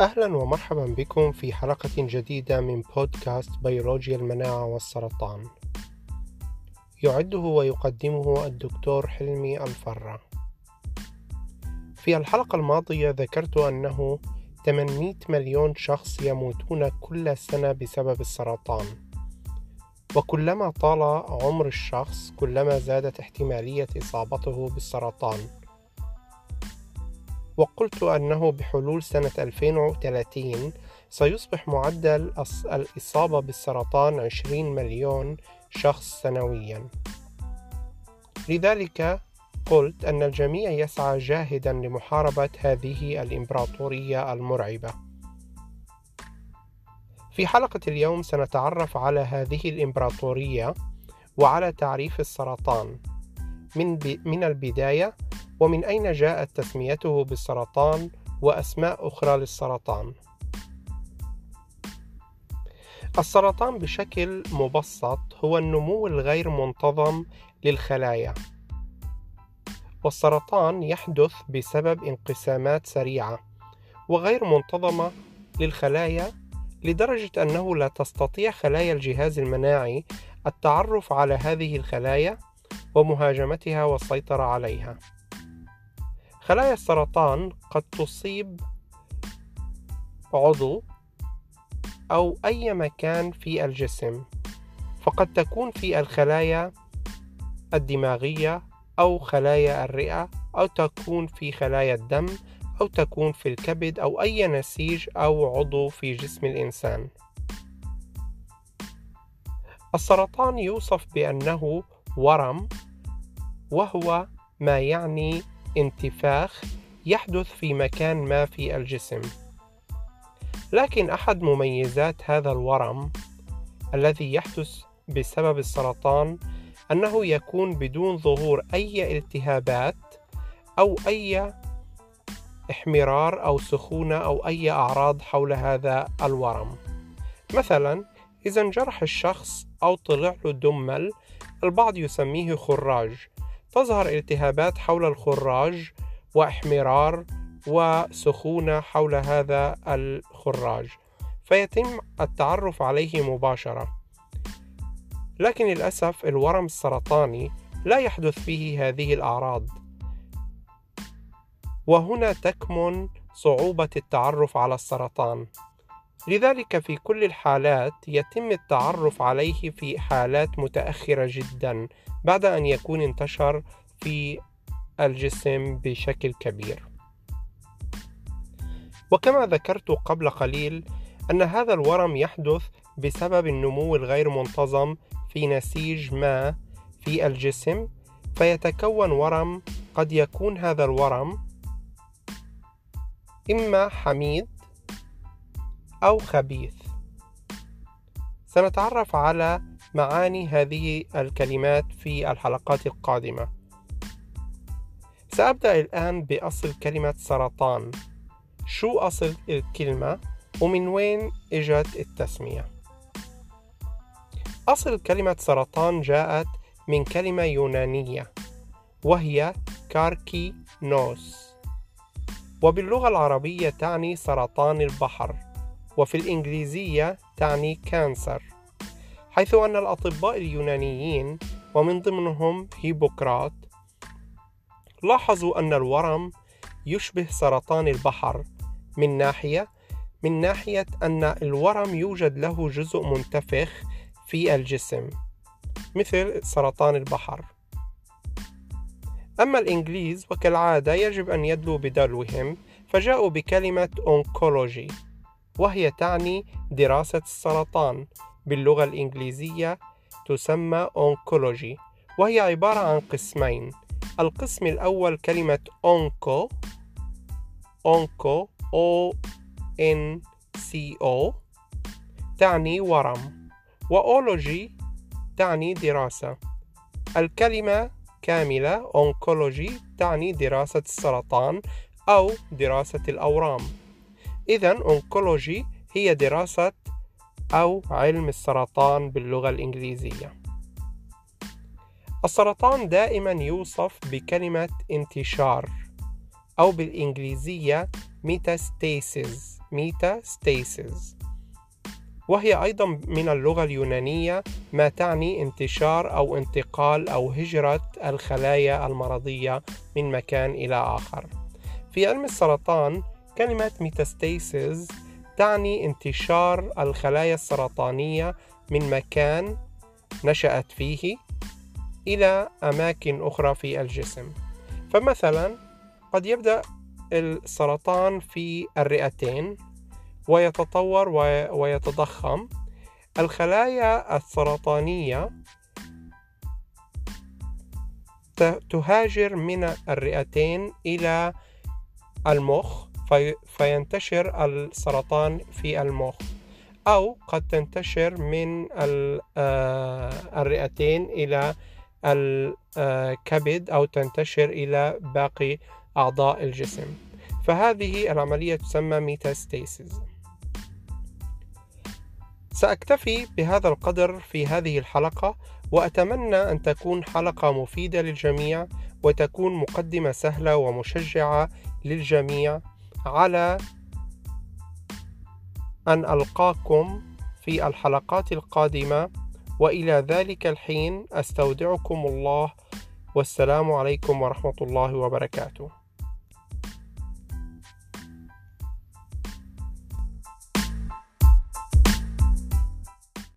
أهلا ومرحبا بكم في حلقة جديدة من بودكاست بيولوجيا المناعة والسرطان. يعده ويقدمه الدكتور حلمي الفرة. في الحلقة الماضية ذكرت أنه 800 مليون شخص يموتون كل سنة بسبب السرطان. وكلما طال عمر الشخص كلما زادت احتمالية إصابته بالسرطان. وقلت أنه بحلول سنة 2030 سيصبح معدل الإصابة بالسرطان 20 مليون شخص سنويا. لذلك قلت أن الجميع يسعى جاهدا لمحاربة هذه الإمبراطورية المرعبة. في حلقة اليوم سنتعرف على هذه الإمبراطورية وعلى تعريف السرطان. من, من البداية ومن أين جاءت تسميته بالسرطان وأسماء أخرى للسرطان السرطان بشكل مبسط هو النمو الغير منتظم للخلايا والسرطان يحدث بسبب انقسامات سريعة وغير منتظمة للخلايا لدرجة أنه لا تستطيع خلايا الجهاز المناعي التعرف على هذه الخلايا ومهاجمتها والسيطرة عليها. خلايا السرطان قد تصيب عضو أو أي مكان في الجسم فقد تكون في الخلايا الدماغية أو خلايا الرئة أو تكون في خلايا الدم أو تكون في الكبد أو أي نسيج أو عضو في جسم الإنسان. السرطان يوصف بأنه ورم وهو ما يعني انتفاخ يحدث في مكان ما في الجسم. لكن أحد مميزات هذا الورم الذي يحدث بسبب السرطان أنه يكون بدون ظهور أي التهابات أو أي احمرار أو سخونة أو أي أعراض حول هذا الورم. مثلا إذا انجرح الشخص أو طلع له دمل البعض يسميه خراج. تظهر التهابات حول الخراج واحمرار وسخونة حول هذا الخراج فيتم التعرف عليه مباشرة. لكن للأسف الورم السرطاني لا يحدث فيه هذه الأعراض. وهنا تكمن صعوبة التعرف على السرطان. لذلك في كل الحالات يتم التعرف عليه في حالات متأخرة جدا بعد أن يكون انتشر في الجسم بشكل كبير. وكما ذكرت قبل قليل أن هذا الورم يحدث بسبب النمو الغير منتظم في نسيج ما في الجسم فيتكون ورم قد يكون هذا الورم إما حميد أو خبيث. سنتعرف على معاني هذه الكلمات في الحلقات القادمة. سأبدأ الآن بأصل كلمة سرطان. شو أصل الكلمة ومن وين إجت التسمية؟ أصل كلمة سرطان جاءت من كلمة يونانية وهي كاركي نوس وباللغة العربية تعني سرطان البحر وفي الإنجليزية تعني كانسر حيث أن الأطباء اليونانيين ومن ضمنهم هيبوكرات لاحظوا أن الورم يشبه سرطان البحر من ناحية من ناحية أن الورم يوجد له جزء منتفخ في الجسم مثل سرطان البحر. أما الإنجليز وكالعادة يجب أن يدلوا بدلوهم فجاءوا بكلمة oncology وهي تعني دراسة السرطان. باللغة الإنجليزية تسمى oncology وهي عبارة عن قسمين. القسم الأول كلمة onco onco O N C O تعني ورم و ology تعني دراسة. الكلمة كاملة oncology تعني دراسة السرطان أو دراسة الأورام. إذا oncology هي دراسة أو علم السرطان باللغة الإنجليزية. السرطان دائما يوصف بكلمة انتشار أو بالإنجليزية metastasis metastasis وهي أيضا من اللغة اليونانية ما تعني انتشار أو انتقال أو هجرة الخلايا المرضية من مكان إلى آخر في علم السرطان كلمة metastasis تعني انتشار الخلايا السرطانية من مكان نشأت فيه إلى أماكن أخرى في الجسم. فمثلا قد يبدأ السرطان في الرئتين ويتطور ويتضخم. الخلايا السرطانية تهاجر من الرئتين إلى المخ فينتشر السرطان في المخ أو قد تنتشر من آه، الرئتين إلى الكبد أو تنتشر إلى باقي أعضاء الجسم. فهذه العملية تسمى ميتاستيسيس سأكتفي بهذا القدر في هذه الحلقة وأتمنى أن تكون حلقة مفيدة للجميع وتكون مقدمة سهلة ومشجعة للجميع. على أن ألقاكم في الحلقات القادمة وإلى ذلك الحين أستودعكم الله والسلام عليكم ورحمة الله وبركاته.